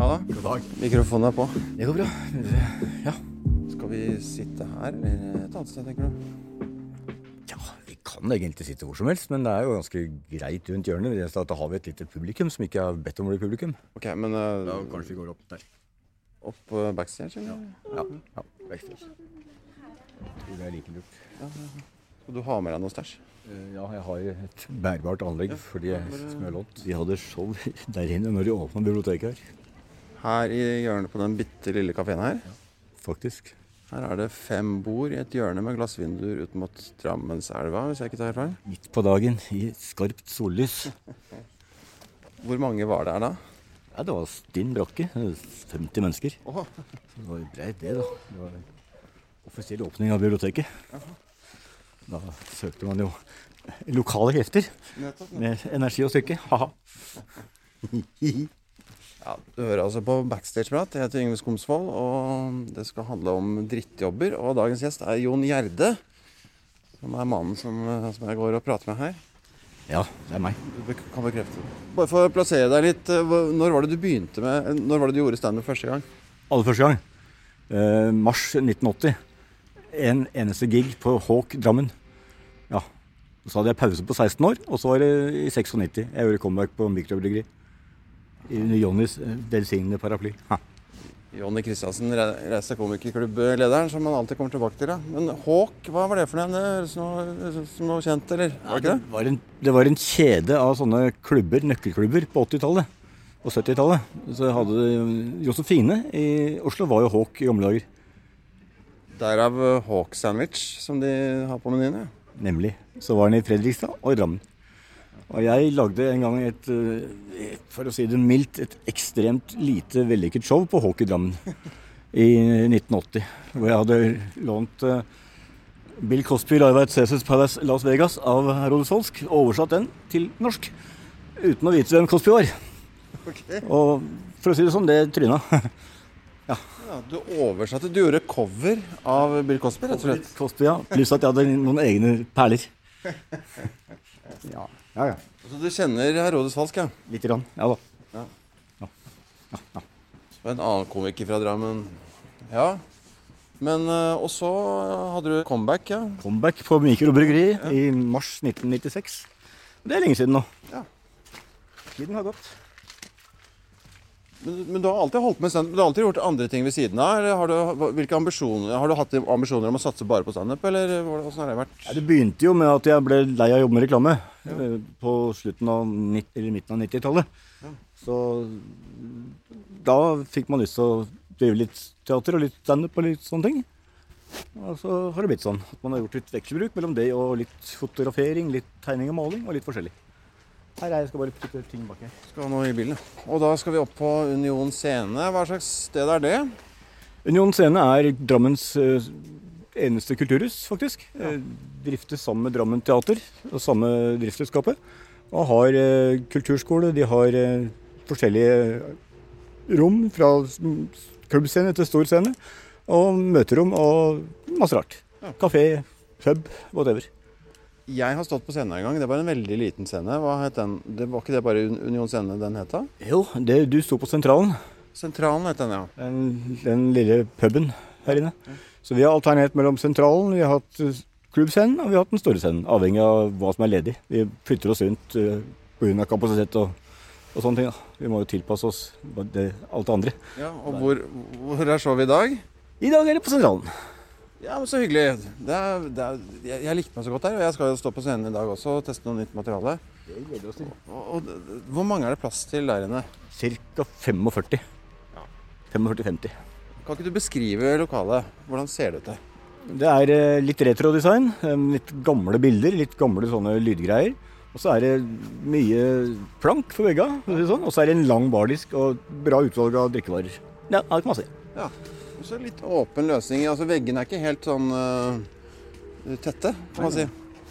Ja da. God dag. Mikrofonen er på. Det går bra. Ja. Skal vi sitte her eller et annet sted, tenker du? ja, vi kan egentlig sitte hvor som helst, men det er jo ganske greit rundt hjørnet. Det eneste at Da har vi et lite publikum som ikke har bedt om å bli publikum. Ok, men uh, Da kanskje vi går opp der. opp uh, backstage, eller? Ja. ja backstage. Jeg tror det er like lurt. Skal du ha med deg noe stæsj? Eh, Ja, jeg har et bærbart anlegg fordi jeg har lånt. De hadde show der inne når de åpna biblioteket her, Her i hjørnet på den bitte lille kafeen her. faktisk. Her er det fem bord i et hjørne med glassvinduer ut mot Drammenselva, hvis jeg ikke tar helt feil. Midt på dagen i skarpt sollys. Hvor mange var det her da? Ja, det var stinn brakke. 50 mennesker. Åh. Så det var jo greit, det, da. Det var offisiell åpning av biblioteket. Da søkte man jo lokale krefter med energi og styrke. Ha-ha. Ja, du hører altså på Backstage-prat. Jeg heter Yngve Skomsvold, og det skal handle om drittjobber. Og dagens gjest er Jon Gjerde, som er mannen som, som jeg går og prater med her. Ja, det er meg. Du kan bekrefte det. Bare for å plassere deg litt, eh, når var det du begynte med Når var det du gjorde standup første gang? Aller første gang. Eh, mars 1980. En eneste gig på Hawk Drammen. Ja. Så hadde jeg pause på 16 år, og så var det i 96. Jeg gjorde comeback på mikrobryggeri. Under Johnnys eh, velsignede paraply. Ha. Jonny Kristiansen, reiste komikerklubb-lederen, som man alltid kommer tilbake til. Ja. Men Hawk, hva var det for noe? Noe, som noe kjent, eller? Var det ikke det? var en, det var en kjede av sånne klubber, nøkkelklubber på 80-tallet og 70-tallet. Så hadde de- Josefine i Oslo var jo Hawk i gamle dager. Derav eh, Hawk Sandwich, som de har på menyen. Ja. Nemlig. Så var den i Fredrikstad og i Drammen. Og jeg lagde en gang et, eh, for å si det mildt, et ekstremt lite vellykket show på Hawk i Drammen i 1980. Hvor jeg hadde lånt eh, Bill Cosby Live at Cæsars Palace Las Vegas av Herodes Holsk, og oversatt den til norsk. Uten å vite hvem Cosby var. Og for å si det sånn, det tryna. Ja, du oversatte Du gjorde cover av Bill Cosby, rett og slett. Cosby, ja. Pluss at jeg hadde noen egne perler. Ja, ja. ja. Så du kjenner Herodes Falsk, ja? Litt grann. Ja da. Og en annen komiker fra Drammen. Ja. Men eh, Og så hadde du comeback, ja. Comeback på mikrobryggeri i mars 1996. Det er lenge siden nå. Ja. Tiden har gått. Men, du har alltid holdt med standup? Du har alltid gjort andre ting ved siden av? Har du, hvilke ambisjoner, har du hatt ambisjoner om å satse bare på standup, eller hvordan har det vært? Ja, det begynte jo med at jeg ble lei av å jobbe med reklame ja. på slutten av eller midten av 90-tallet. Så da fikk man lyst til å drive litt teater og litt standup og litt sånne ting. Og så har det blitt sånn at man har gjort litt vekselbruk mellom det og litt fotografering, litt tegning og maling og litt forskjellig. Her er jeg skal bare putte ting bak her. Skal nå i bilen. Og da skal vi opp på Union scene. Hva slags sted er det? Union Scene er Drammens eh, eneste kulturhus, faktisk. Eh, driftes sammen med Drammen Teater, og samme driftsselskapet. Og har eh, kulturskole. De har eh, forskjellige rom, fra klubbscene til stor scene. Og møterom og masse rart. Ja. Kafé, pub, whatever. Jeg har stått på scenen en gang. Det var en veldig liten scene. Hva het den? Det var ikke det bare Un- Union scene den het da? Jo, det, du sto på sentralen. Sentralen het den, ja. Den, den lille puben her inne. Så vi har alternert mellom sentralen, vi har hatt eh, klubbscenen og vi har hatt den store scenen. Avhengig av hva som er ledig. Vi flytter oss rundt uh, pga. kapasitet og, og sånne ting. Da. Vi må jo tilpasse oss det, alt det andre. ja og hvor, hvor er vi i dag? I dag er det på sentralen. Ja, men Så hyggelig. Det er, det er, jeg, jeg likte meg så godt der. og jeg skal jo stå på scenen i dag også og teste noe nytt materiale. Det gleder vi oss til. Og, og, hvor mange er det plass til der inne? Ca. 45. Ja. 45-50. Kan ikke du beskrive lokalet? Hvordan ser det ut der? Det er eh, litt retrodesign. eh, Litt gamle bilder, litt gamle sånne lydgreier. Og så er det mye plank for det sånn. og så er det en lang bardisk og bra utvalg av drikkevarer. Ja, det kan man si. Ja, og så litt åpen løsning. Altså Veggene er ikke helt sånn uh, tette, kan man si.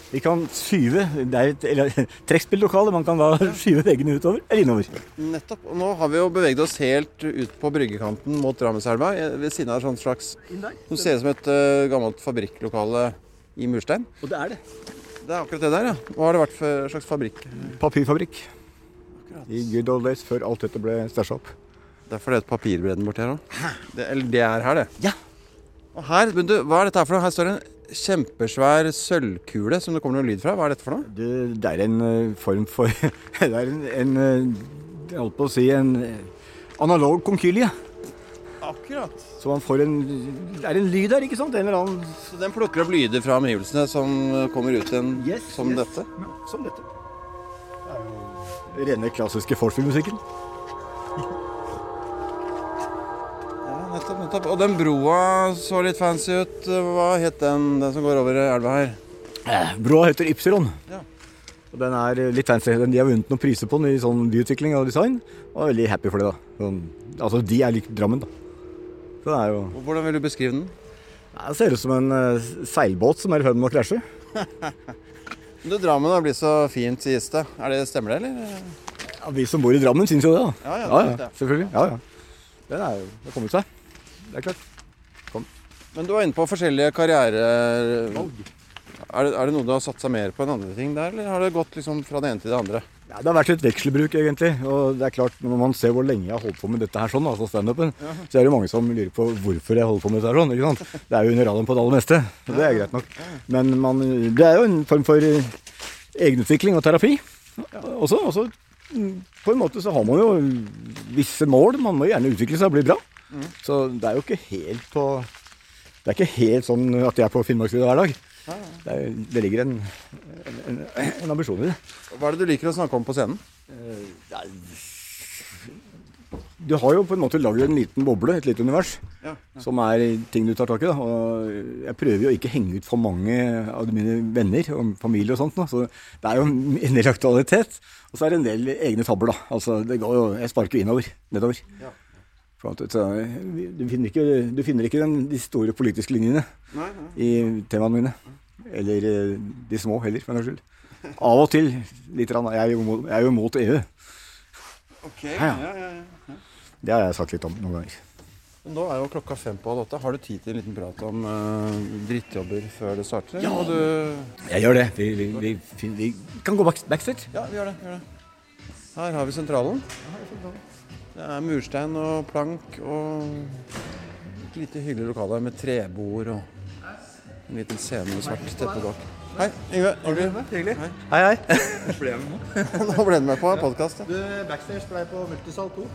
Vi kan skyve Det er et eller, trekkspillokale. Man kan da skyve veggene utover eller innover. Nettopp. Og nå har vi jo beveget oss helt ut på bryggekanten mot Drammenselva, eh, ved siden av et sånt slags Som ser ut som et uh, gammelt fabrikklokale i murstein. Og det er det. Det er akkurat det der, ja. Hva har det vært for slags fabrikk? Papirfabrikk. I good old days, før alt dette ble stæsja opp. Derfor det er et papirbredden borti her òg. Eller det er her, det. Ja. Og her, men du, hva er dette her for noe? Her står det en kjempesvær sølvkule som det kommer noe lyd fra. Hva er dette for noe? Det, det er en eh, form for Det er en, en eh, Jeg holdt på å si en eh, analog konkylie. Akkurat. Så man får en Det er en lyd der, ikke sant? En eller annen Så den plukker opp lyder fra omgivelsene som kommer ut en, Yes, som yes. dette? Ja, som dette. Det er jo rene klassiske vorspielmusikken. Nettopp, nettopp. Og den broa så litt fancy ut. Hva het den, den som går over elva her? Eh, Broa heter Ypsilon. Ja. Og den er litt fancy. De har vunnet noen priser på den i sånn byutvikling og design. Og er veldig happy for det, da. Sånn, altså, de er lik Drammen, da. Så det er jo Og Hvordan vil du beskrive den? Det ser ut som en uh, seilbåt som er i ferd med å krasje. Du, Drammen har blitt så fint, sies det. Er det Stemmer det, eller? Ja, vi som bor i Drammen, syns jo det, da. Ja, ja, ja, det ja, ja. det. selvfølgelig. Ja, ja. Den er jo det har kommet seg. Det er klart. Men du var inne på forskjellige karrierer. Er det, er det noe du har satsa mer på enn andre ting der, eller har det gått liksom fra det ene til det andre? Ja, det har vært et vekselbruk, egentlig. Og det er klart, når man ser hvor lenge jeg har holdt på med dette her sånn, altså standupen, så er det mange som lurer på hvorfor jeg holder på med dette her sånn. ikke sant? Det er jo under radaren på det aller meste. og Det er greit nok. Men man, det er jo en form for eh, egenutvikling og terapi. Også, også mm, på en måte så har man jo visse mål. Man må gjerne utvikle seg og bli bra. Så det er jo ikke helt på Det er ikke helt sånn at jeg er på Finnmarksvidda hver dag. Det, er, det ligger en, en, en ambisjon i det. Hva er det du liker å snakke om på scenen? Du har jo på en måte lagd en liten boble, et lite univers, Ja. som er ting du tar tak i. da. Og jeg prøver jo ikke å henge ut for mange av mine venner og familie og sånt. Da. Så det er jo en del aktualitet. Og så er det en del egne tabber, da. Altså, det går jo, Jeg sparker jo innover. Nedover. Ja. For at, så, du, finner ikke, du finner ikke den, de store politiske linjene Nei, i temaene mine. Eller eh, de små heller, for en saks skyld. Av og til litt. Jeg er jo mot, jeg er jo mot EU. Ok, ja. ja, ja, ja. Det har jeg sagt litt om noen ganger. Men Nå er jo klokka fem på halv åtte. Har du tid til en liten prat om uh, drittjobber før det starter? Ja. Du... Jeg gjør det. Vi, vi, vi, vi kan gå backstage. ja, vi gjør det. Gjør det. Her har vi sentralen. Det er murstein og plank og et lite hyggelig lokale med trebord og en liten scene med svart teppe bak. Hei, Yngve. Hyggelig. Hyggelig. Hei. Hei, med Nå ble du med på podkast. Ja. Du, backstage ble på Multisal 2.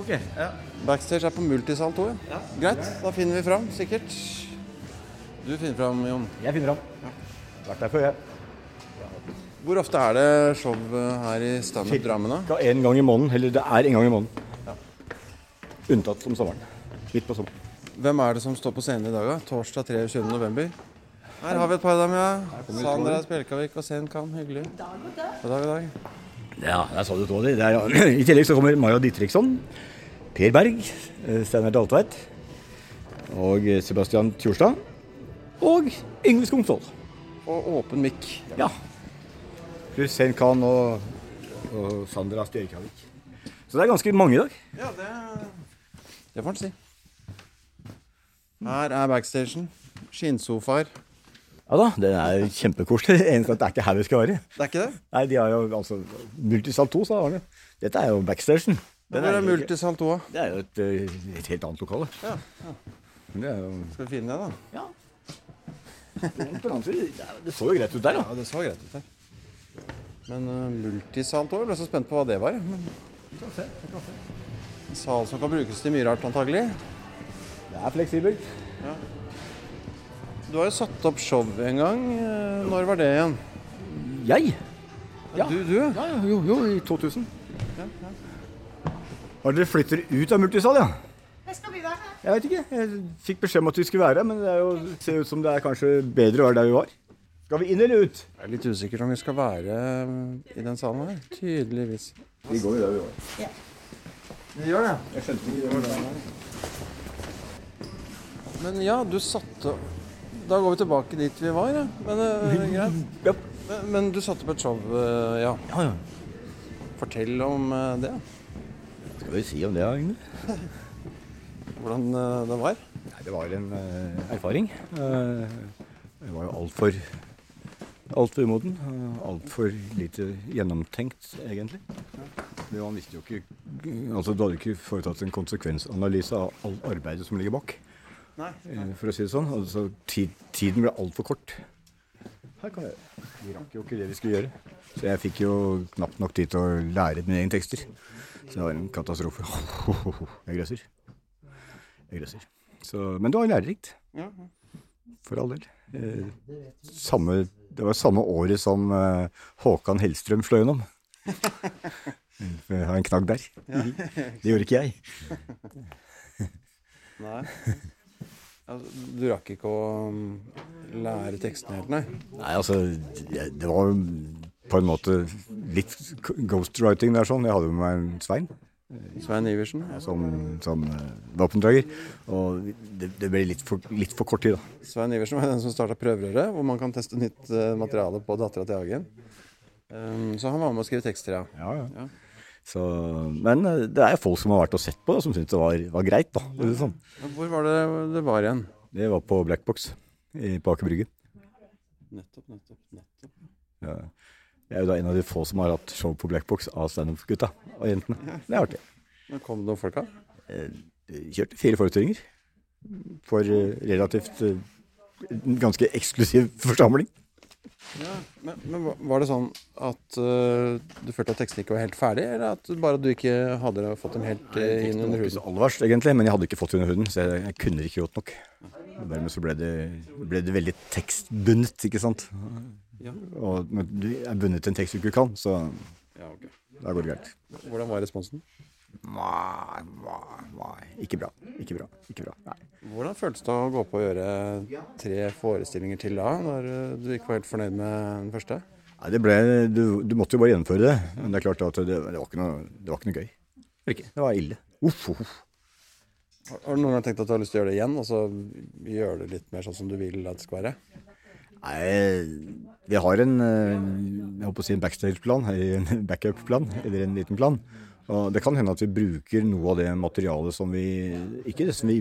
Ok. Ja. Backstage er på Multisal 2. Ja. Greit, da finner vi fram, sikkert. Du finner fram, Jon. Jeg finner fram. Ja. Vært der før, jeg. Hvor ofte er det show eh, her i Standup Drammen? da? En gang i måneden. Eller det er en gang i måneden. Unntatt om sommeren. Midt på sommeren. Hvem er det som står på scenen i dag? da? Torsdag 23. november. Her har vi et par av dem, ja. Sandra Spjelkavik og Sen Kan. Hyggelig. God dag, god dag. Ja, der sa du to av de. Det I tillegg så kommer Maja Ditriksson, Per Berg, eh, Steinar Daltveit og eh, Sebastian Tjorstad. Og Yngve Skomsvold. Og åpen mikk. Ja. Pluss Sen Khan og, og Sandra Stjørkavik. Så det er ganske mange i dag. Ja, det, det får en si. Her er backstagen. Skinnsofaer. Ja da, det er kjempekoselig. Eneste at det er ikke her vi skal være. Det er ikke det? Nei, de har jo altså Multisal 2, sa Arne. Dette er jo backstagen. Den Hvor er jo ikke- Multisaltoa? Det er jo et, eh, et helt annet lokale. Ja, ja. det er jo Skal vi finne det, da? Ja. Det er- så jo greit ut der, da. Ja, det så greit ut her. Men uh, multisalto, òg. ble så spent på hva det var. Men en sal som kan brukes til mye rart, antagelig. Det er fleksibelt. Du har jo satt opp show en gang. Eh, Når var det igjen? Jeg? Ja. Du, du? Ja, ja, jo, jo, i 2000. Har dere flytter ut av multisal, ja? Det skal vi være. Jeg vet ikke. Jeg fikk beskjed om at vi skulle være her, men det er jo, ser ut som det er kanskje bedre å være der vi var. Skal vi inn eller ut? Jeg er litt usikker om vi skal være eh, i den salen her. Tydeligvis. Vi går jo der vi var. Vi gjør det. Jeg skjønte ikke det var der. Men ja, du satte Da går vi tilbake dit vi var, ja. Men uh, greit. Ja. Men, men du satte opp et show, uh, ja. ja, ja. Fortell om uh, det. Skal vi si om det, Agne? Hvordan det var. Nei, det var en eh, erfaring. Uh, jeg var jo altfor altfor umoden. Altfor lite gjennomtenkt, egentlig. Men han visste jo ikke Altså, du hadde ikke foretatt en konsekvensanalyse av alt arbeidet som ligger bak. Nei. nei. For å si det sånn. Altså, tid, tiden ble altfor kort. Her kan jeg Vi rakk jo ikke det vi skulle gjøre. Så jeg fikk jo knapt nok tid til å lære mine egne tekster. Så det var en katastrofe. Jeg grøsser. Jeg grøsser. Så, men det var lærerikt. For all del. Eh, samme, det var samme året som eh, Håkan Hellstrøm fløy gjennom. Jeg har en knagg der. Det gjorde ikke jeg. Nei. Altså, du rakk ikke å um, lære tekstene helt, nei? Nei, altså, det var på en måte litt ghostwriting der sånn. Jeg hadde jo med meg en Svein Svein Iversen? som, som eh, våpendrager. Og det, det ble litt for, litt for kort tid, da. Svein Iversen var den som starta prøverøret, hvor man kan teste nytt eh, materiale på dattera til Hagen. Um, så han var med å skrive tekster, ja. Ja, ja. Ja. Så, men eh, det er jo folk som har vært og sett på det, som syntes det var, var greit. da. Sånn. Hvor var det det var igjen? det var på Blackbox på Aker Brygge. Nettopp, nettopp, nettopp. Ja. Jeg er jo da en av de få som har hatt show på Blackbox av standup-gutta og jentene. Det er artig. Men kom det noen folk, da? Eh, Kjørte fire forestillinger for eh, relativt eh, en ganske eksklusiv forsamling. Ja, men, men var- det sånn at uh, du følte at teksten ikke var helt ferdig, eller at bare du ikke hadde fått dem helt uh, inn under huden? aller verst, egentlig, men jeg hadde ikke fått under huden, så jeg, jeg kunne ikke gjort nok. Og dermed så ble det, ble det veldig tekstbundet, ikke sant. Ja. Og men du er bundet til en tekst du ikke kan, så Ja, okay. da går det galt. Hvordan var responsen? Nei, nei, nei. Ikke bra. Ikke bra. Ikke bra. Nei. Hvordan føltes det å gå på å gjøre tre forestillinger til da, når øh, du ikke var helt fornøyd med den første? Nei, det ble, du, du måtte jo bare gjennomføre det. Men det er klart at det, det, var, ikke noe, det var ikke noe gøy. Ikke. Det var ille. Uff, uff. Har du noen gang tenkt at du har lyst til å gjøre det igjen, og så gjøre det litt mer sånn som du vil at det skal være? Nei, vi har en, eh, jeg håper å si en backstage-plan, en backup-plan, eller en liten plan. Og det kan hende at vi bruker noe av det materialet som vi ikke, som vi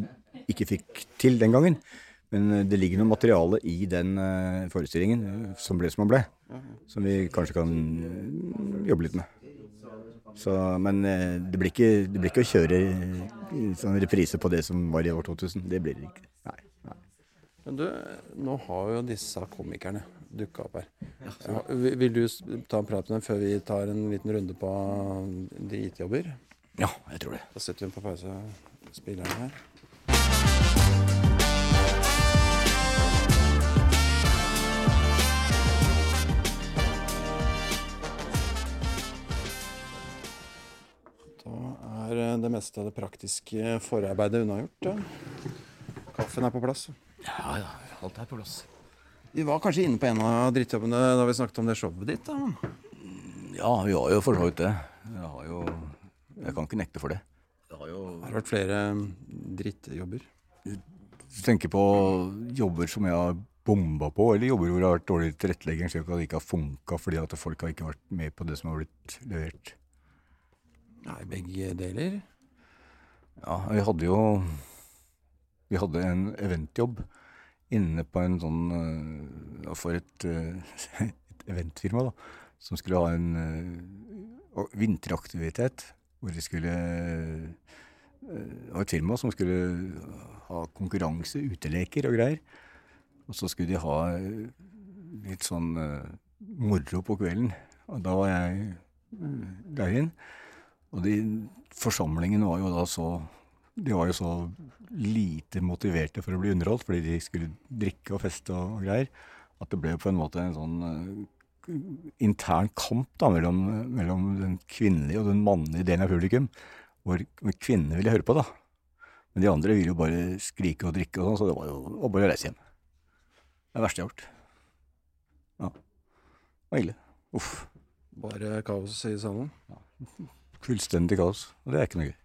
ikke fikk til den gangen. Men eh, det ligger noe materiale i den eh, forestillingen som ble som den ble. Som vi kanskje kan jobbe litt med. Så, men det blir ikke, det blir ikke å kjøre sånn reprise på det som var i år 2000. Det blir det ikke. Nei. Men du, nå har jo disse komikerne dukka opp her. Ja, vil du ta en prat med dem før vi tar en liten runde på de IT-jobber? Ja, jeg tror det. Da setter vi på pause spillerne her. Da er eh, det meste av det praktiske forarbeidet unnagjort. Ja. Kaffen er på plass. Ja, ja. Alt er på plass. Vi var kanskje inne på en av drittjobbene da vi snakket om det showet ditt. da. Ja, vi har jo for så vidt det. Jeg har jo Jeg kan ikke nekte for det. Jeg har jo Har vært flere drittjobber? Du tenker på jobber som jeg har bomba på, eller jobber hvor det har vært dårlig tilrettelegging, slik at det ikke har funka fordi at folk har ikke vært med på det som har blitt levert. Nei, begge deler. Ja, vi hadde jo Vi hadde en eventjobb inne på en sånn øh, For et, øh, et eventfirma, da. Som skulle ha en øh, vinteraktivitet. Hvor de skulle ha et firma som skulle ha konkurranse, uteleker og greier. Og så skulle de ha litt sånn moro på kvelden. Og da var jeg der inn. Og de forsamlingen var jo da så De var jo så lite motiverte for å bli underholdt, fordi de skulle drikke og feste og greier, at det ble på en måte en sånn uh, intern kamp da mellom, mellom den kvinnelige og den mannlige delen av publikum, hvor, hvor kvinnene ville høre på, da. Men de andre ville jo bare skrike og drikke og sånn, så det var jo bare å reise hjem. Det er det verste jeg har gjort. Ja. Det var ille. Uff. Bare kaos i salen. Fullstendig kaos. Og det er ikke noe gøy.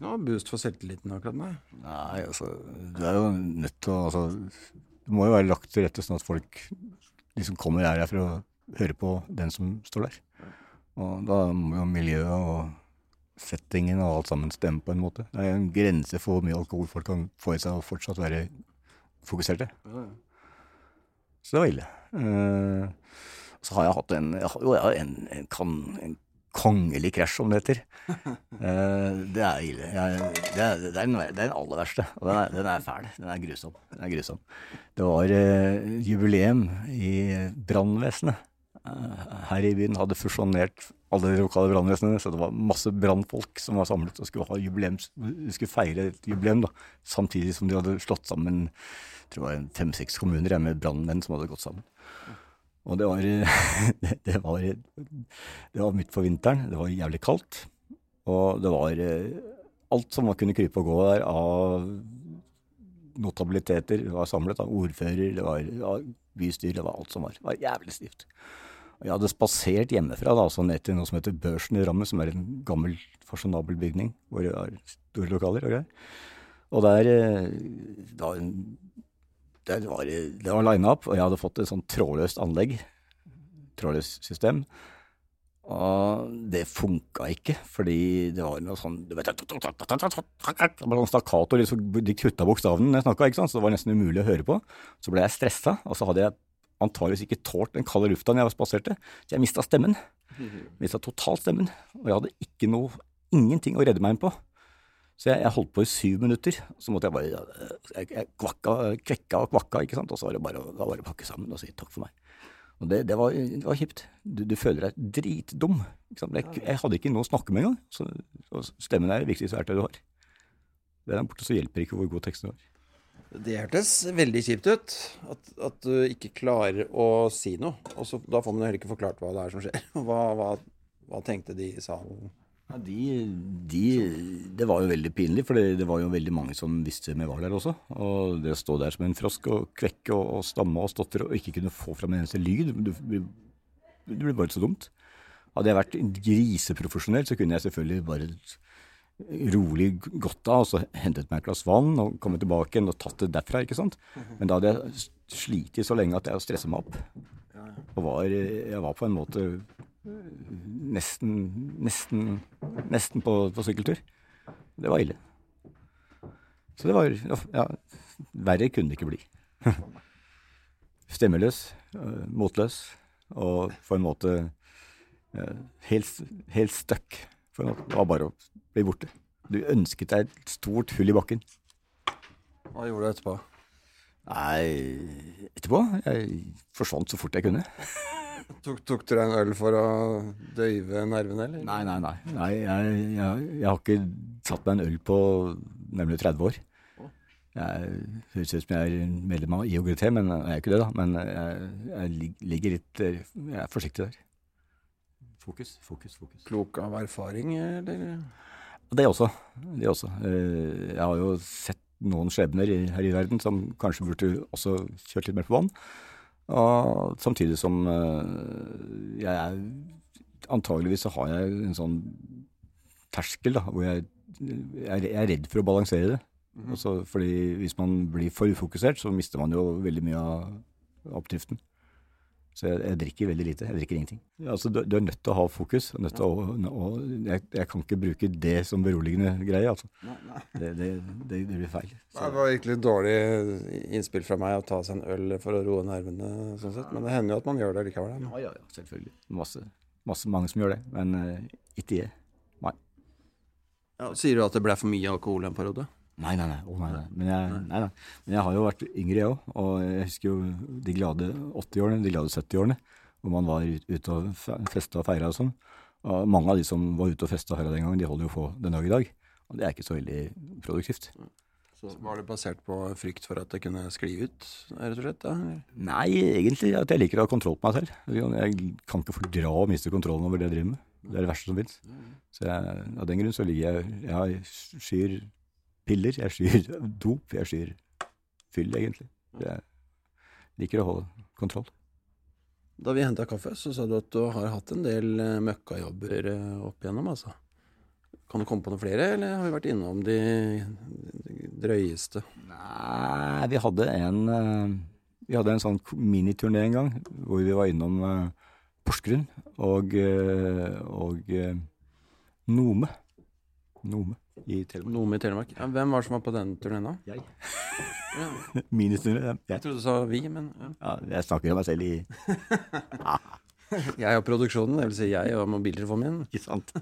Det ikke noe boost for selvtilliten akkurat, nei. Nei, altså Du er jo nødt til å altså, Det må jo være lagt til rette sånn at folk liksom kommer her for å høre på den som står der. Og da må jo miljøet og settingen og alt sammen stemme på en måte. Det er en grense for hvor mye alkohol folk kan få i seg og fortsatt være fokuserte. Så det var ille. Uh, Så har jeg hatt en, jeg har- jo, jeg har en, en, kan, en kongelig krasj, som det heter. Eh, det er ille. Det, er, det, er den, er aller verste. Og den er, den er fæl. Den er grusom. Den er grusom. Det var eh, jubileum i brannvesenet. Eh, her i byen hadde fusjonert alle de lokale brannvesenene, så det var masse brannfolk som var samlet og skulle jubileums, skulle feire et jubileum, da, samtidig som de hadde slått sammen jeg tror det var fem-seks kommuner med brannmenn som hadde gått sammen. Og det var, det, det, var, det var midt på vinteren, det var jævlig kaldt, og det var eh, alt som man kunne krype og gå der av notabiliteter var samlet, av ordfører, det var ja, bystyr, det var alt som var. Det var jævlig stivt. Og jeg hadde spasert hjemmefra da, altså ned til noe som heter Børsen i Rammen, som er en gammel, fasjonabel bygning hvor det er store lokaler og greier. Og der, var da, var det, var lina opp, og jeg hadde fått et sånn trådløst anlegg, trådløst system. Og det funka ikke, fordi det var noe sånn du vet, Det var sånn stakkato, liksom, de kutta bokstavene når jeg snakka, så det var nesten umulig å høre på. Så ble jeg stressa, og så hadde jeg antageligvis ikke tålt den kalde lufta når jeg spaserte, så jeg mista stemmen. Mista totalt stemmen. Og jeg hadde ikke noe, ingenting å redde meg inn på. Så jeg, jeg holdt på i syv minutter. Så måtte jeg bare Jeg, jeg kvakka, kvekka og kvakka, ikke sant. Og så var det bare, var å pakke sammen og si takk for meg. Og det, det, var, var kjipt. Du, du føler deg dritdum. Jeg, jeg hadde ikke noe å snakke med engang. Så, så stemmen er det viktigste verktøyet du har. Det er borte, så hjelper ikke hvor god teksten har. Det hørtes veldig kjipt ut. At, at, du ikke klarer å si noe. Og så, da får man heller ikke forklart hva det er som skjer. Hva, hva, hva tenkte de i salen? Ja, de, de, det var jo veldig pinlig, for det, det, var jo veldig mange som visste vi var der også. Og det å stå der som en frosk og kvekke og, og stamme og stotre og ikke kunne få fram en eneste lyd, det blir bare så dumt. Hadde jeg vært griseprofesjonell, så kunne jeg selvfølgelig bare rolig gått av og så hentet meg et glass vann og kommet tilbake igjen og tatt det derfra. ikke sant? Men da hadde jeg slitt så lenge at jeg stressa meg opp. Og var, jeg var på en måte nesten, nesten, nesten på, på sykkeltur. Det var ille. Så det var Ja, verre kunne det ikke bli. Stemmeløs, motløs og på en måte helt, helt stuck. For det var bare å bli borte. Du ønsket deg et stort hull i bakken. Hva gjorde du etterpå? Nei, etterpå? Jeg forsvant så fort jeg kunne. Tok, tok du deg en øl for å døyve nervene, eller? Nei, nei, nei. nei jeg, jeg, jeg, har ikke tatt meg en øl på nemlig 30 år. Jeg høres ut som jeg er medlem av IOGT, men jeg er ikke det, da. Men jeg, jeg ligger litt Jeg er forsiktig der. Fokus, fokus, fokus. Klok av erfaring, eller? Det også. Det også. Jeg har jo sett noen skjebner her i verden som kanskje burde også kjørt litt mer på vann. Og samtidig som jeg er Antageligvis så har jeg en sånn terskel da, hvor jeg, jeg er redd for å balansere det. Mm -hmm. altså, fordi hvis man blir for ufokusert, så mister man jo veldig mye av oppdriften. Så jeg, jeg, drikker veldig lite. Jeg drikker ingenting. Altså, du, du er nødt til å ha fokus. Nødt til å, og jeg, jeg, kan ikke bruke det som beroligende greie. Altså. Nei, nei. Det, det, det, det, blir feil. Så. Det var virkelig dårlig innspill fra meg å ta seg en øl for å roe nervene. sånn sett. Men det hender jo at man gjør det likevel. Ja, ja, ja selvfølgelig. Masse, masse mange som gjør det. Men uh, ikke jeg. Nei. Ja, sier du at det ble for mye alkohol en periode? Nei, nei, nei. Oh, nei, nei. Men, jeg, nei. Men jeg har jo vært yngre, jeg òg. Og jeg husker jo de glade 80-årene, de glade 70-årene, hvor man var ute og festa og feira og sånn. Og mange av de som var ute og festa og feira den gangen, de holder jo på den dag i dag. Og det er ikke så veldig produktivt. Så Var det basert på frykt for at det kunne skli ut, rett og slett? Da? Nei, egentlig at jeg liker å ha kontroll på meg selv. Jeg kan ikke fordra å miste kontrollen over det jeg driver med. Det er det verste som fins. Så jeg, av den grunn så ligger jeg Jeg skyr piller, jeg skyr dop, jeg skyr fyll, egentlig. Jeg liker å holde kontroll. Da vi henta kaffe, så sa du at du har hatt en del møkkajobber opp igjennom, altså. Kan du komme på noen flere, eller har vi vært innom de drøyeste? Nei, vi hadde en Vi hadde en sånn miniturné en gang, hvor vi var innom Porsgrunn og, og Nome. Nome i Telemark. Nome i Telemark. Ja, hvem var det som var på den turneen, da? Jeg. Miniturné. Ja. Jeg trodde du sa vi, men ja. ja jeg snakker om meg selv i Jeg og produksjonen, vil si jeg og mobiltelefonen min. Ikke sant?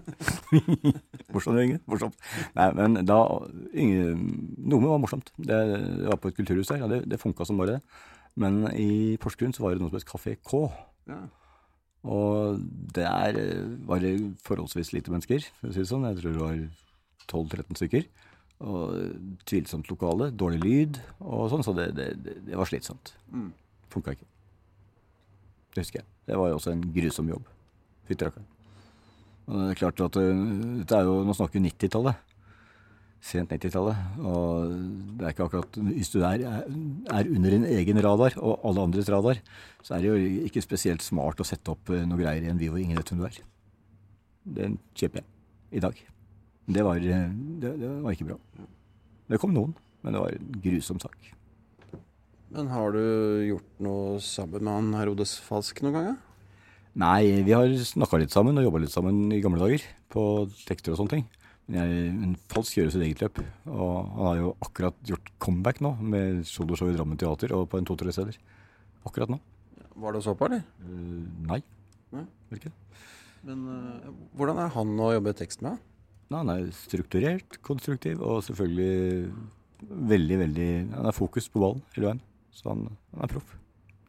morsomt, Inge. Morsomt. Nei, men da Inge, Noe var morsomt. Det, det var på et kulturhus der, Ja, det, det funka som bare det. Men i Porsgrunn så var det noe som het Kafé K. Ja. Og der eh, var det forholdsvis lite mennesker, for å si det sånn. Jeg tror det var 12-13 stykker. Og tvilsomt lokale, dårlig lyd og sånn, så det, det, det, var slitsomt. Mm. Funka ikke. Det husker jeg. Det var jo også en grusom jobb. Fytti rakkeren. Og det er klart at det er jo Nå snakker vi 90-tallet. Sent 90-tallet. Og det er ikke akkurat Hvis du er, er under din egen radar og alle andres radar, så er det jo ikke spesielt smart å sette opp uh, noe greier i en Vivo ingen vet hvem du er. Den kjøper jeg i dag. Det var, uh, det, det var ikke bra. Det kom noen, men det var en grusom sak. Men har du gjort noe sammen med han Herodes Falsk noen gang? Nei, vi har snakka litt sammen og jobba litt sammen i gamle dager. På tekster og sånne ting. Men jeg, en falsk gjør sitt eget løp. Og han har jo akkurat gjort comeback nå, med soloshow i Drammen teater og på en to-tre steder. Akkurat nå. Var det å så på, eller? Uh, nei. Nei? Ikke? Men uh, hvordan er han å jobbe tekst med? Han er strukturert, konstruktiv og selvfølgelig veldig, veldig Han har fokus på ballen hele veien. Så han, han er proff.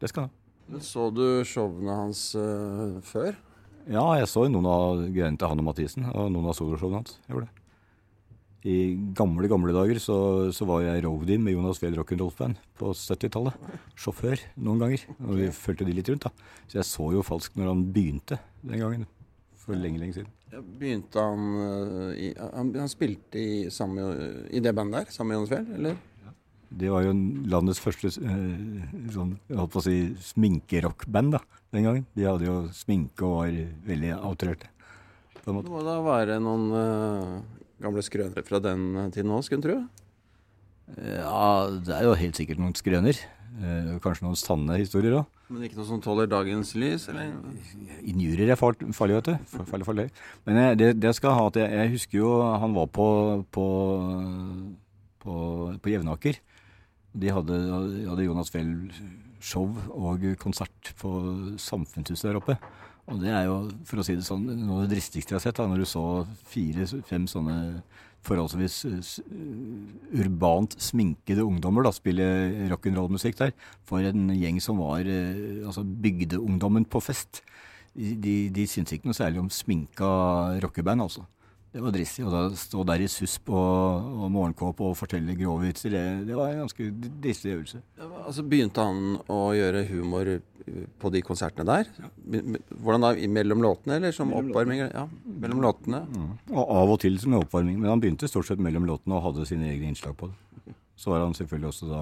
Det skal han ha. Men Så du showene hans uh, før? Ja, jeg så noen av greiene til han og Mathisen, og noen av soloshowene hans. Jeg gjorde det. I gamle, gamle dager så, så var jeg roadie med Jonas Fjell rock'n'roll-band på 70-tallet. Sjåfør noen ganger. Og vi fulgte de litt rundt, da. Så jeg så jo falsk når han begynte den gangen. For lenge, lenge siden. Begynte han uh, i Han, han spilte i, samme, i det bandet der, sammen med Jonas Fjell, eller? Det var jo landets første eh, sånn, jeg holdt på å si sminkerockband da, den gangen. De hadde jo sminke og var veldig outrerte. Det må da være noen uh, gamle skrøner fra den tiden òg, skulle en tro? Ja, det er jo helt sikkert noen skrøner. Eh, kanskje noen sanne historier òg. Men ikke noe som tåler dagens lys, eller? Injurier er farlig, vet du. Farlig, farlig. Men jeg, det, det skal jeg ha at jeg, jeg husker jo han var på, på, på, på Jevnaker. De hadde, hadde Jonas Fjell show og konsert på Samfunnshuset der oppe. Og det er jo, for å si det sånn, noe av det dristigste jeg har sett. da, Når du så fire-fem sånne forholdsvis urbant sminkede ungdommer da, spille rock'n'roll-musikk der. For en gjeng som var eh, altså bygdeungdommen på fest. De, de syntes ikke noe særlig om sminka rockeband, altså. Det var dristig. Og da stå der i susp og, og morgenkåpe og fortelle grove vitser, det, det var en ganske dristig øvelse. Ja, altså Begynte han å gjøre humor på de konsertene der? Be- Hvordan da? Mellom låtene, eller som oppvarming? Ja, mellom låtene. Og av og til som oppvarming. Men han begynte stort sett mellom låtene og hadde sine egne innslag på det. Så var han selvfølgelig også da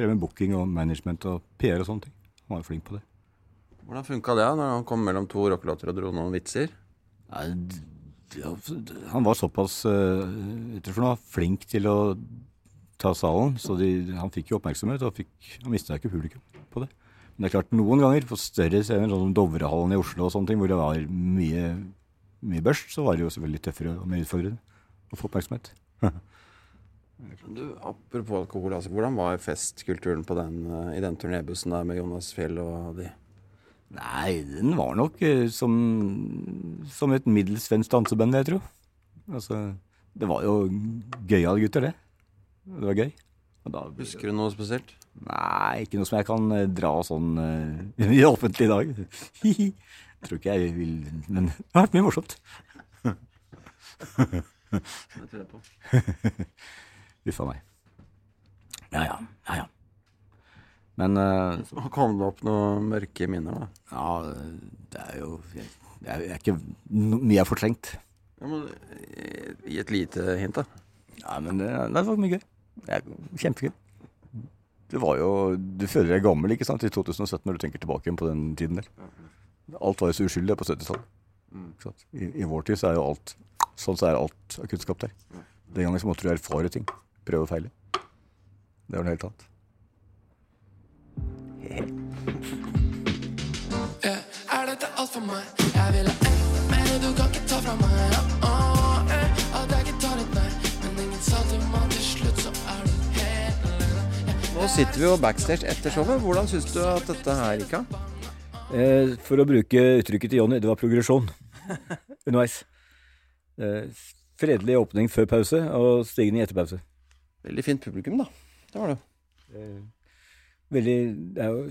drev med booking og management og PR og sånne ting. Han var jo flink på det. Hvordan funka det da, når han kom mellom to rockelåter og dro noen vitser? Nei, ja, han var såpass noe, flink til å ta salen, så de, han fikk jo oppmerksomhet, og fikk, han mista ikke publikum på det. Men det er klart, noen ganger på større scener, sånn som Dovrehallen i Oslo og sånne ting, hvor det var mye, mye børst, så var det jo selvfølgelig tøffere og mer utfordrende å få oppmerksomhet. Du, Apropos alkohol, altså, hvordan var festkulturen den, eh, i den turnébussen der med Jonas Fjell og de? Nei, den var nok eh, som, som et middels svensk danseband, jeg tro. Altså, det var jo gøyale gutter, det. Det var gøy. Da, Husker du noe spesielt? Nei, ikke noe som jeg kan eh, dra sånn uh, i offentlig i dag. Tror ikke jeg vil Men det har vært mye morsomt. Det tror jeg på. Uff a meg. Ja ja, ja ja. Men uh, kom det opp noen mørke minner, da? ja, det er jo Det er, er ikke mye har fortrengt. Ja, men, eh, Gi et lite hint, da. Ja, men det, det var mye gøy. Det er kjempegøy. Det var jo Du føler deg gammel ikke sant, i 2017 når du tenker tilbake på den tiden der. Alt var jo så uskyldig på 70-tallet. I, I vår tid så er jo alt Sånn så er alt av kunnskap der. Den gangen så måtte du erfare ting. Prøve og feile. Det var noe helt annet. Eh, Er dette alt for meg? Jeg vil ha enda du kan ikke ta fra meg ja, åh, eh, At jeg ikke tar et nei Men ingen sa til meg til slutt Så er du helt alene Nå sitter vi jo backstage etter showet. Hvordan syns du at dette her gikk av? Eh, for å bruke uttrykket til Jonny, det var progresjon underveis. Eh, fredelig åpning før pause og stigning etter pause. Veldig fint publikum, da. Det var det. Eh, Veldig Det er jo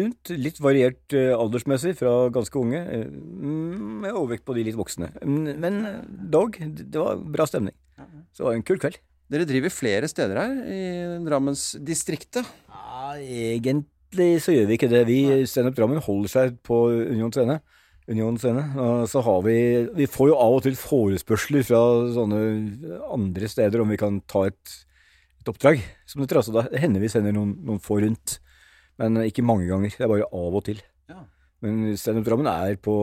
lunt, litt variert eh, aldersmessig fra ganske unge, eh, mm, med overvekt på de litt voksne. Men eh, dog, det var bra stemning. Så det var en kul kveld. Dere driver flere steder her i Drammensdistriktet. Ja, egentlig så gjør vi ikke det. Vi Standup Drammen holder seg på Union Scene. Union Scene. Og så har vi Vi får jo av og til forespørsler fra sånne andre steder om vi kan ta et, et oppdrag. Som det altså, da hender vi sender noen, noen få rundt. Men ikke mange ganger. Det er bare av og til. Ja. Men Steinup Drammen er på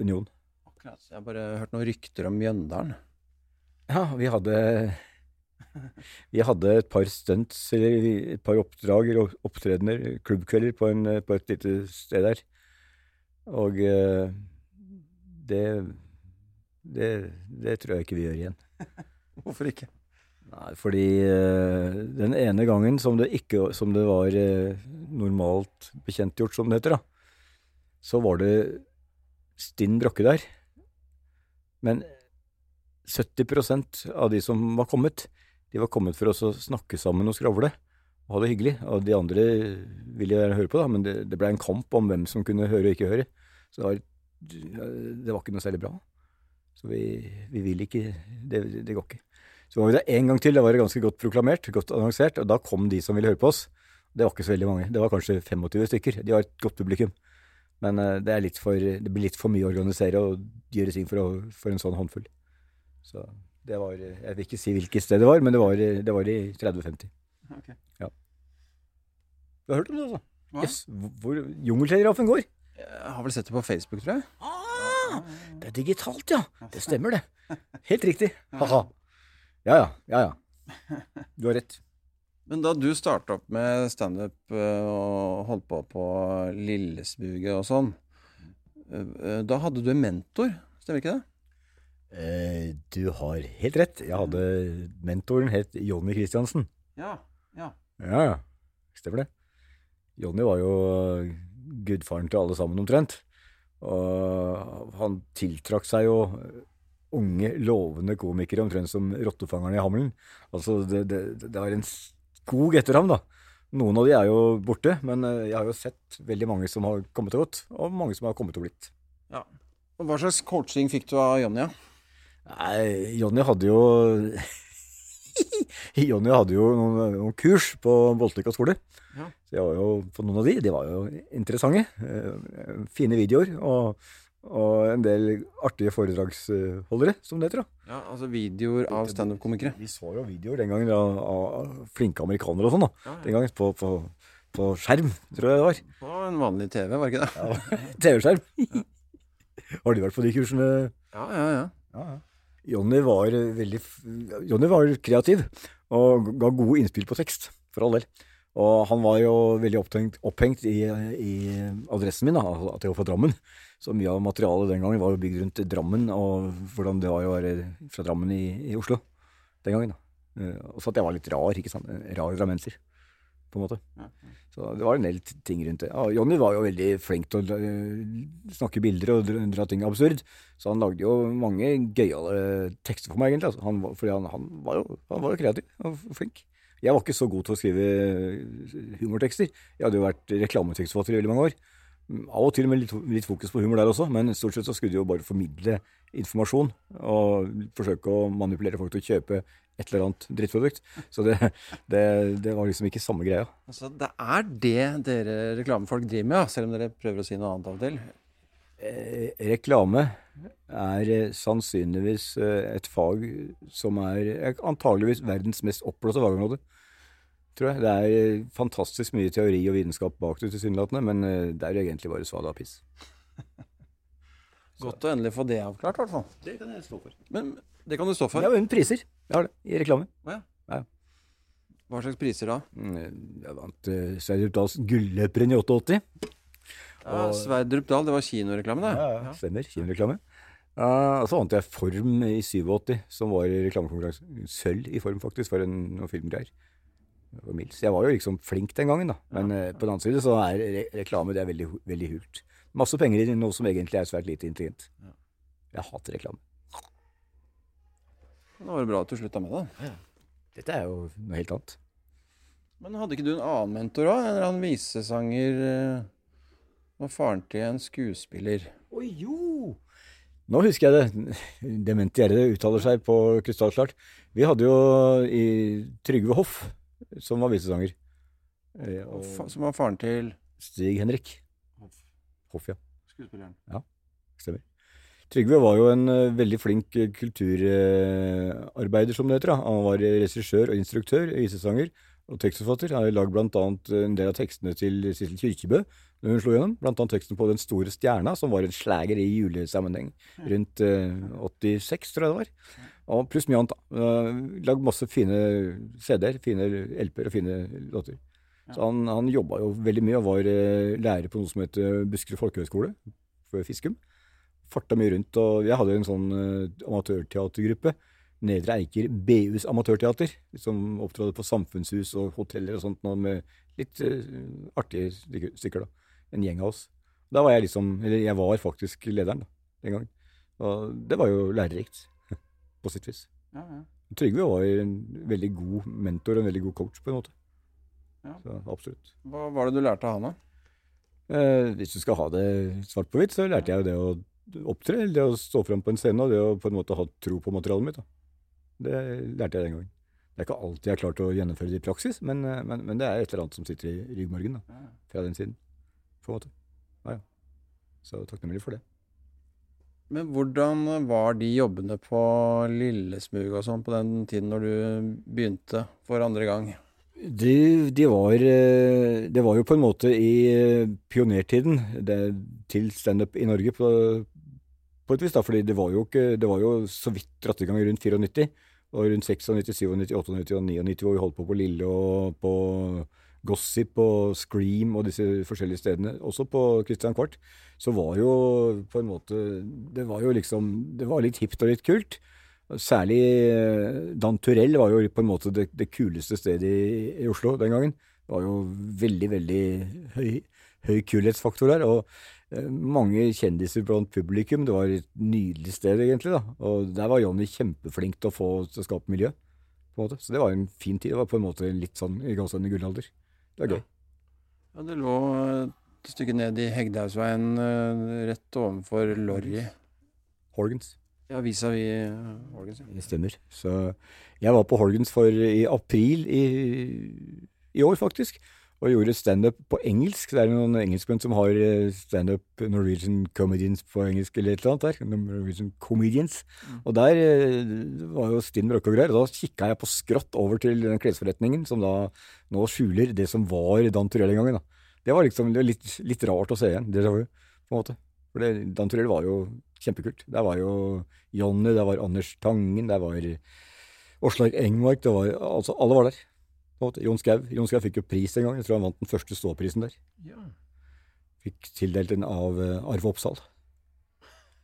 Union. Akkurat. Jeg har bare hørt noen rykter om Mjøndalen. Ja, vi hadde Vi hadde et par stunts, eller et par oppdrag eller opptredener, klubbkvelder, på, en, på et lite sted der. Og eh, det, det Det tror jeg ikke vi gjør igjen. Hvorfor ikke? Nei, fordi eh, den ene gangen som det ikke Som det var eh, normalt bekjentgjort, som det heter, da, så var det stinn brakke der. Men 70% av de som var kommet, de var kommet for å snakke sammen og skravle og ha det hyggelig. Og de andre ville gjerne høre på, da, men det, det ble en kamp om hvem som kunne høre og ikke høre. Så det var, det var ikke noe særlig bra. Så vi, vi vil ikke det, det går ikke. Så var vi der en gang til. Da var det ganske godt proklamert, godt annonsert, og da kom de som ville høre på oss. Det var ikke så veldig mange. Det var kanskje 25 stykker. De har et godt publikum. Men eh, det, er litt for, det blir litt for mye å organisere og gjøre ting for, å, for en sånn håndfull. Så det var Jeg vil ikke si hvilket sted det var, men det var, det var i 30-50. Ok. Ja. Du har hørt om det, altså? Hva? Yes, hvor jungeltelegrafen går? Jeg har vel sett det på Facebook, tror jeg. Ah, det er digitalt, ja. Det stemmer, det. Helt riktig. Ha-ha. Ja ja, ja ja. Du har rett. Men da du starta opp med standup eh, og holdt på på Lillesbuget og sånn, eh, da hadde du en mentor, stemmer ikke det? Eh, du har helt rett. Jeg hadde Mentoren het Jonny Christiansen. Ja. ja. Ja, ja. Stemmer det. Jonny var jo gudfaren til alle sammen omtrent. Og han tiltrakk seg jo unge, lovende komikere omtrent som rottefangerne i Hammelen. Altså, det, det, det var en skog etter ham, da. Noen av de er jo borte, men eh, jeg har jo sett veldig mange som har kommet og gått, og mange som har kommet og blitt. Og Hva slags coaching fikk du av Jonny? Nei, Jonny hadde jo Jonny hadde jo noen, noen kurs på Bolteka skole. Ja. Så jeg var jo på noen av de. De var jo interessante. Eh, fine videoer. Og, og en del artige foredragsholdere, som det heter. da. ja, altså videoer av standup-komikere. Vi så jo videoer den gangen av, av flinke amerikanere og sånn. da. Ja, ja. Den gangen på, på, på skjerm, tror jeg det var. På en vanlig TV, var det ikke det? Ja, TV-skjerm. Har du vært på de kursene? Ja, ja, ja. Ja, ja. Jonny var veldig Jonny var kreativ og ga gode innspill på tekst, for all del. Og han var jo veldig opphengt, opphengt i, i adressen min, da, altså at jeg var fra Drammen. Så mye av materialet den gangen var jo bygd rundt Drammen, og hvordan det var å være fra Drammen i, i Oslo den gangen. da. Og så at jeg var litt rar, ikke sant. Rar drammenser, på en måte. Så det var en del ting rundt det. Ja, Jonny var jo veldig flink til å eh, snakke bilder og dra ting absurd, så han lagde jo mange gøyale tekster for meg, egentlig. Altså. Han, fordi han, han, var jo, han var jo kreativ og flink. Jeg var ikke så god til å skrive humortekster. Jeg hadde jo vært reklametekstforfatter i veldig mange år. Av og til med litt, litt fokus på humor der også, men stort sett så skulle de jo bare formidle informasjon og forsøke å manipulere folk til å kjøpe et eller annet drittprodukt. Så det, det, det var liksom ikke samme greia. Altså, det er det dere reklamefolk driver med, selv om dere prøver å si noe annet av og til. Eh, reklame er eh, sannsynligvis eh, et fag som er antageligvis verdens mest oppblåste fagområde. Tror jeg. Det er fantastisk mye teori og vitenskap bak det, tilsynelatende, men det er egentlig bare svada piss. Godt å endelig få det avklart, i hvert fall. Det kan jeg stå for. Men det kan du stå for. Ja, har vunnet priser. Jeg har det, i reklame. Hva slags priser da? Mm, Jeg vant uh, Sverdrup Dahls Gulløperen i 88. Ja, Sverdrup Dahl, det var kinoreklame, det. Ja, Stemmer. Kinoreklame. Uh, så vant jeg Form i 87, som var reklamekonkurranse. Sølv i Form, faktisk, for en, noen filmgreier. Det. Jeg var jo liksom flink den gangen, da. Men eh, på den annen side så er re reklame det er veldig, veldig hult. Masse penger i noe som egentlig er svært lite intelligent. Jeg hater reklame. Da var det bra at du slutta med det. Dette er jo noe helt annet. Men hadde ikke du en annen mentor òg? En eller annen visesanger? Var faren til en skuespiller? Å jo! Nå husker jeg det. Demente Gjerre uttaler seg på krystallklart. Vi hadde jo i Trygve Hoff, som var visesanger. Eh, Og Som var faren til Stig Henrik Hoff, ja. skuespilleren. Ja, Stemmer. Trygve var jo en eh, veldig flink eh, kulturarbeider, som det heter. da. Han var regissør og instruktør, visesanger og tekstforfatter. Han har lagd bl.a. en del av tekstene til Sissel Kyrkjebø når hun slo gjennom. Blant annet teksten på Den store stjerna, som var en slager i julesammenheng rundt uh, 86, tror jeg det var. Og pluss mye annet. Uh, lagd masse fine CD-er, fine LP-er og fine låter. Så han, han jobba jo veldig mye og var uh, lærer på noe som heter Buskerud folkehøgskole for Fiskum. Farta mye rundt, og jeg hadde en sånn uh, amatørteatergruppe. Nedre Eiker BUs amatørteater, som opptrådte på samfunnshus og hoteller og sånt, med litt uh, artige stykker, da. En gjeng av oss. Da var jeg liksom, eller jeg var faktisk lederen da, den gangen. Og det var jo lærerikt, på sitt vis. Ja, ja. Trygve var en veldig god mentor og en veldig god coach, på en måte. Ja. Så absolutt. Hva var det du lærte av han, da? Eh, hvis du skal ha det svart på hvitt, så lærte jeg jo det å opptre, eller det å stå fram på en scene, og det å på en måte ha tro på materialet mitt. Da. Det lærte jeg den gangen. Det er ikke alltid jeg har klart å gjennomføre det i praksis, men, eh, men, men det er et eller annet som sitter i ryggmargen da, fra den siden. På en måte. Ja, ja. Så takknemlig for det. Men hvordan var de jobbene på Lillesmug og sånn på den tiden når du begynte for andre gang? De, de var, eh, det var jo på en måte i eh, pionertiden det, til standup i Norge på, på et vis, da, fordi det var jo, ikke, det var jo så vidt dratt i gang rundt 94. Og rundt 96, 97, 98 og 99 hvor vi holdt på på Lille og på Gossip og Scream og disse forskjellige stedene, også på Christian Kvart, så var jo på en måte Det var jo liksom Det var litt hipt og litt kult. Særlig eh, Dan Turell var jo på en måte det, det kuleste stedet i, i Oslo den gangen. Det var jo veldig, veldig høy, høy kulhetsfaktor der. Og eh, mange kjendiser blant publikum. Det var et nydelig sted, egentlig. da. Og der var Johnny kjempeflink til å få til å skape miljø. på en måte. Så det var en fin tid. Det var på en måte litt sånn i gåsehudene gullalder. Det var gøy. Ja, det lå et stykke ned i Hegdehaugsveien, eh, rett ovenfor Lorry. Horgans. Ja, vis-à-vis Horgans. ja. Det stemmer. Så jeg var på Horgans for i april i, i år, faktisk. Og gjorde standup på engelsk. Det er noen engelskmenn som har eh, standup Norwegian comedians på engelsk eller et eller annet der. Norwegian comedians. Og der eh, var jo stinn brakke og greier. Og da kikka jeg på skrått over til den klesforretningen som da nå skjuler det som var Dan Turell en gang. Det var liksom det var litt, litt rart å se igjen. Det var jo, på en måte. For det, Dan Turell var jo kjempekult. Der var jo Jonny, der var Anders Tangen, der var Åslaug Engmark, det var altså Alle var der. Jon Skau Jon Skau fikk jo pris en gang. Jeg tror han vant den første ståprisen der. Ja. Fikk tildelt den av eh, Arve Oppsal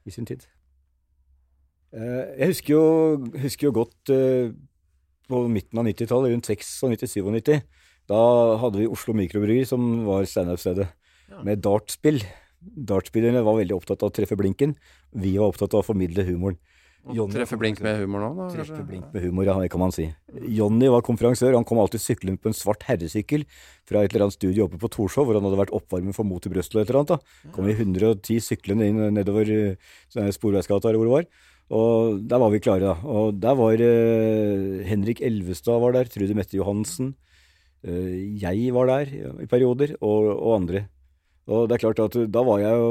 i sin tid. Eh, jeg husker jo, husker jo godt eh, på midten av 90-tallet, rundt 96-97. Da hadde vi Oslo Mikrobryggeri, som var standup-stedet, med dartspill. Dartspillerne var veldig opptatt av å treffe blinken. Vi var opptatt av å formidle humoren. Johnny treffer blink med humor nå, da? Treffer kanskje? blink med humor, ja, det kan man si. Jonny var konferansiør. Han kom alltid syklende på en svart herresykkel fra et eller annet studio oppe på Torshov, hvor han hadde vært oppvarmer for Mot i brøstet eller et eller annet. da. Kom i 110 syklende inn nedover eh, sånn her Sporveisgata eller hvor det var. Og der var vi klare, da. Og der var uh, Henrik Elvestad var der, Trude Mette Johansen. Uh, jeg var der ja, i perioder, og, og andre. Og det er klart at da var jeg jo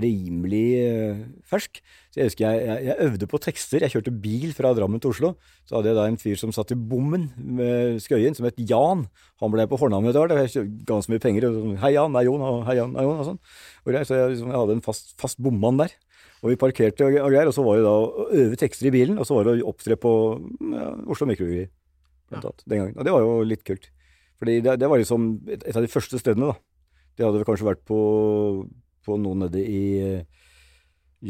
rimelig eh, fersk. Så jeg husker jeg, jeg, jeg øvde på tekster. Jeg kjørte bil fra Drammen til Oslo. Så hadde jeg da en fyr som satt i bommen med Skøyen, som het Jan. Han ble på fornavnet etter hvert. Jeg ga han så mye penger. Og sånn, hei Jan, det er Jon, og hei Jan, det er Jon, og sånn. Og greier. Så jeg, liksom, jeg hadde en fast, fast bommann der. Og vi parkerte og, og greier. Og så var det da å øve tekster i bilen, og så var det å opptre på ja, Oslo Mikrobryggeri. Blant annet, den gangen. Og det var jo litt kult. Fordi det, det var liksom et, et av de første stedene, da. Det hadde vel kanskje vært på, på noe nede i eh,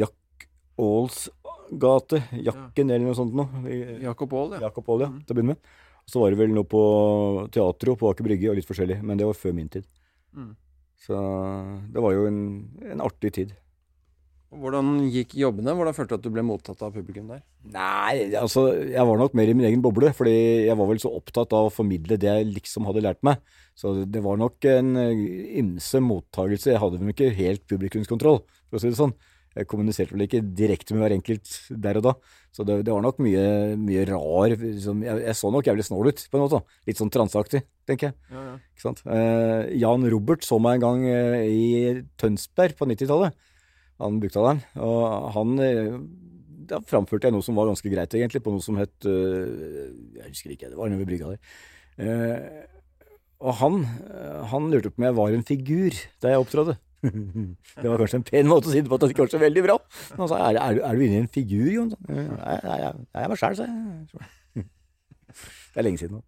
Jack Aals gate, Jakken eller noe sånt noe. Jakob Aall, ja. Jakob Aall, ja, til å begynne med. Så var det vel noe på teatro på Aker Brygge og litt forskjellig, men det var før min tid. Mm. Så det var jo en, en artig tid. Hvordan gikk jobbene? Hvordan følte du at du ble mottatt av publikum der? Nei, altså jeg var nok mer i min egen boble, fordi jeg var vel så opptatt av å formidle det jeg liksom hadde lært meg. Så det var nok en eh, ymse mottagelse. Jeg hadde vel ikke helt publikumskontroll, for å si det sånn. Jeg kommuniserte vel ikke direkte med hver enkelt der og da. Så det, det var nok mye, mye rar liksom, jeg, jeg, så nok jævlig snål ut, på en måte. Litt sånn transeaktig, tenker jeg. Ja, ja. Eh, Jan Robert så meg en gang eh, i Tønsberg på 90-tallet. Han buktaleren. Og han eh, Da framførte jeg noe som var ganske greit, egentlig, på noe som het eh, Jeg husker ikke, det var nede ved brygga der. Eh, og han, han lurte på om jeg var en figur da jeg opptrådte. det var kanskje en pen måte å si det på, at det ikke var så veldig bra. Men han sa er, er, du- er du inne i en figur, Jon? Nei, jeg er meg sjæl, sa jeg. Det er lenge siden nå.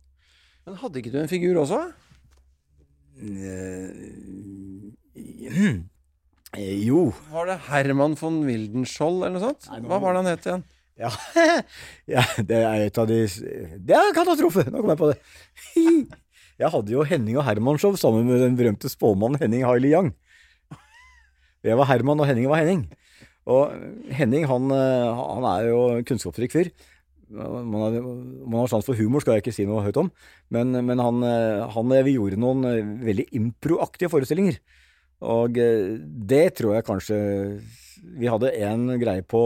Men hadde ikke du en figur også? Eh, jo. Var det Herman von Wildenskjold eller noe sånt? Hva var det han het igjen? Ja. ja, det er et av de Det er en katastrofe! Nå kom jeg på det. Jeg hadde jo Henning og Herman-show sammen med den berømte spåmannen Henning Hailey Young. Jeg var Herman, og Henning var Henning. Og Henning han, eh, han er jo kunnskapsrik fyr. Man har, man har sans for humor, skal jeg ikke si noe høyt om. Men, men han, eh, han vi gjorde noen veldig improaktige forestillinger. Og eh, det tror jeg kanskje Vi hadde en greie på,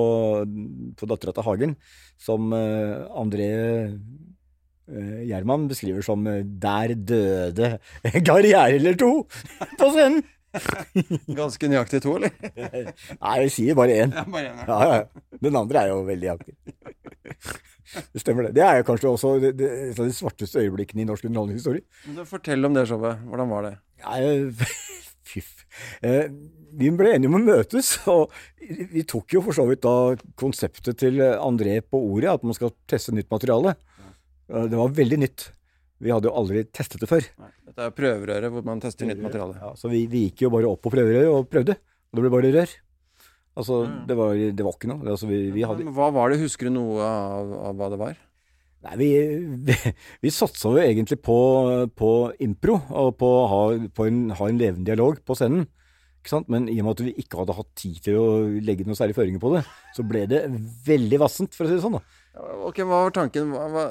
på Dattera til Hagen som eh, André eh, Gjerman beskriver som 'Der døde en karriere eller to på scenen'. Ganske nøyaktig to, eller? Nei, jeg sier bare én. Ja, bare en, ja. Ja, ja. Den andre er jo veldig aktiv. Det stemmer, det. Det er jo kanskje også et av de svarteste øyeblikkene i norsk underholdningshistorie. Fortell om det showet. Hvordan var det? Nei, Fyff. Eh, vi ble enige om å møtes, og vi tok jo for så vidt da konseptet til André på ordet, at man skal teste nytt materiale. Ja. Det var veldig nytt. Vi hadde jo aldri testet det før. Dette er prøverøret hvor man tester nytt materiale. Ja, så vi, vi gikk jo bare opp på prøverøret og prøvde, og det ble bare rør. Altså, det var, det var ikke noe. Altså, vi, vi hadde Men Hva var det? Husker du noe av, av hva det var? Nei, vi, vi, vi satsa jo egentlig på, på impro, og på å ha, på en, ha en levende dialog på scenen. Ikke sant? Men i og med at vi ikke hadde hatt tid til å legge noen særlig føringer på det, så ble det veldig vassent, for å si det sånn. da. Ok, Hva var tanken? Hva, hva,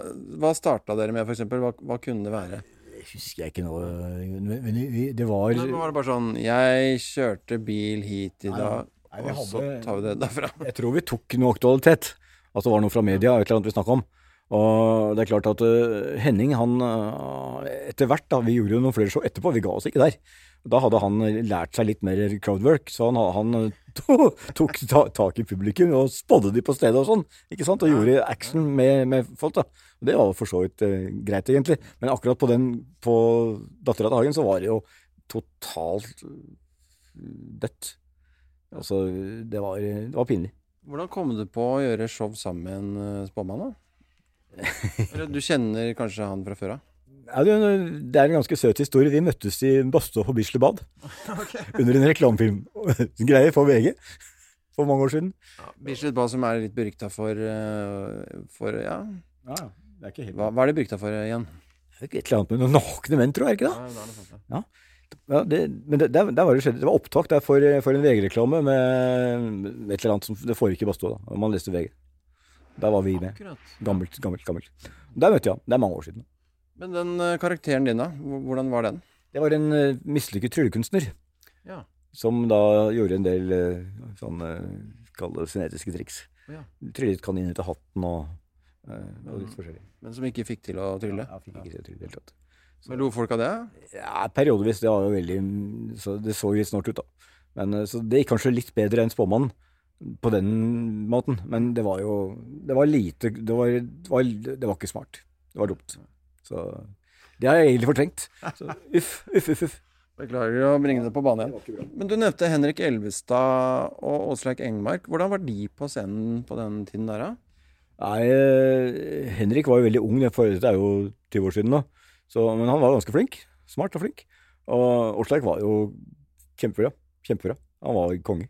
hva starta dere med, f.eks.? Hva, hva kunne det være? Det husker jeg ikke noe Men det var Men var det bare sånn Jeg kjørte bil hit i dag, nei, og så tar vi det derfra. Jeg tror vi tok noe aktualitet. Altså det var noe fra media, et eller annet vi snakka om. Og det er klart at øh, Henning, han øh, Etter hvert, da, vi gjorde jo noen flere show etterpå, vi ga oss ikke der. Da hadde han lært seg litt mer crowdwork, så han, han to, tok ta, tak i publikum og spådde de på stedet og sånn. ikke sant? Og gjorde action med, med folk, da. Og det var for så vidt greit, egentlig. Men akkurat på den på Dattera til Hagen så var det jo totalt dødt. Altså, det var, det var pinlig. Hvordan kom du på å gjøre show sammen med en spåmann, da? Du kjenner kanskje han fra før av? Ja, det, er en ganske søt historie. Vi møttes i badstua på Bislett under en reklamefilm. Greier for VG for mange år siden. Bislett Bad som er litt berykta for, uh, for Ja, Ja, det er ikke helt hva, hva er det berykta for igjen? Et eller annet med noen nakne menn, tror jeg ikke det? det er noe sånt, ja. Ja, det, men det, der, der var det, skjedd. det var opptak der for, for en VG-reklame med et eller annet som Det foregikk i badstua, da. Man leste VG. Der var vi med. Akkurat. Gammelt, gammelt, gammelt. Der møtte jeg ham. Det er mange år siden. Men den uh, karakteren din, da? Hvordan var den? Det var en uh, mislykket tryllekunstner Ja. som da gjorde en del uh, sånne Kall det synetiske triks. Ja. Tryllet kaniner til hatten og, uh, og litt forskjellig. Men som ikke fikk til å trylle? Ja, fikk ikke til å trylle i det hele tatt. Men lo folk av det? Ja, periodevis. Det var jo veldig så Det så jo litt snålt ut, da. Men, så det gikk kanskje litt bedre enn spåmannen på den måten. Men det var jo Det var lite Det var, det var, det var ikke smart. Det var dumt. Så det har jeg egentlig fortrengt. Så uff, uff, uff. uff. Beklager å bringe det på banen igjen. Men du nevnte Henrik Elvestad og Åsleik Engmark. Hvordan var de på scenen på den tiden der, da? Nei, eh, Henrik var jo veldig ung, det for- er jo 20 år siden nå. Så, men han var ganske flink. Smart og flink. Og Åsleik var jo kjempebra. Kjempebra. Han var konge.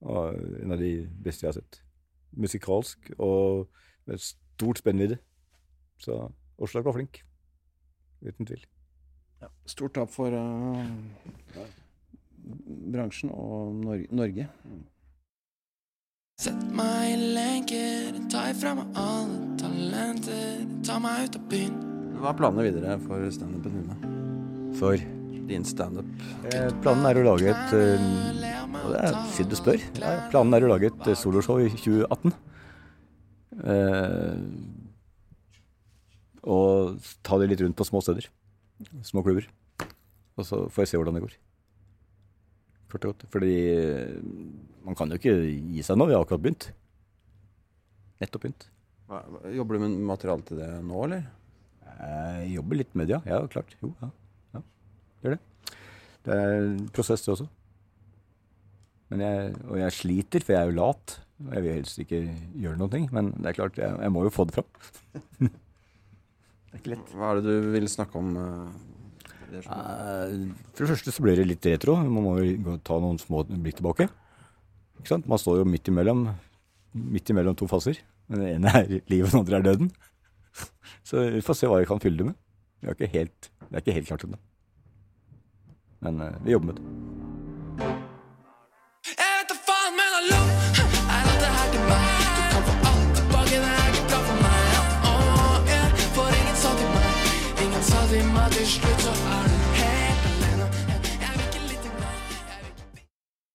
Og en av de beste jeg har sett. Musikalsk og med stort spennvidde. Så Åsleik var flink. Uten tvil. Stort tap for uh, bransjen og Nor Norge. Sett meg i lenker, ta ifra meg alle talenter. Ta meg ut av byen. Hva er planene videre for standupen dine? For Din standup? eh, planen er å lage et uh, Det er siden du spør. Ja, planen er å lage et eh, soloshow i 2018. Uh, og ta det litt rundt på små steder. Små klubber. Og så får jeg se hvordan det går. Kort og godt. Fordi eh, man kan jo ikke gi seg nå. Vi har akkurat begynt. Nettopp begynt. Jobber du med materiale til det nå, eller? Jeg jobber litt med det, ja. Ja, klart. Jo, ja. Gjør det. Det er en prosess, det også. Men jeg, og jeg sliter, for jeg er jo lat. Og jeg vil helst ikke gjøre noen ting. Men det er klart, jeg, jeg må jo få det fram. det er ikke lett. Hva er det du vil snakke om? eh, det showet? Eh, For det første så blir det litt retro. Man må jo ta noen små blikk tilbake. Ikke sant? Man står jo midt imellom, midt imellom to faser. Den ene er livet, den andre er døden. Så vi får se hva vi kan fylle det med. Det er ikke helt, det er ikke helt klart ennå. Men eh, vi jobber med det.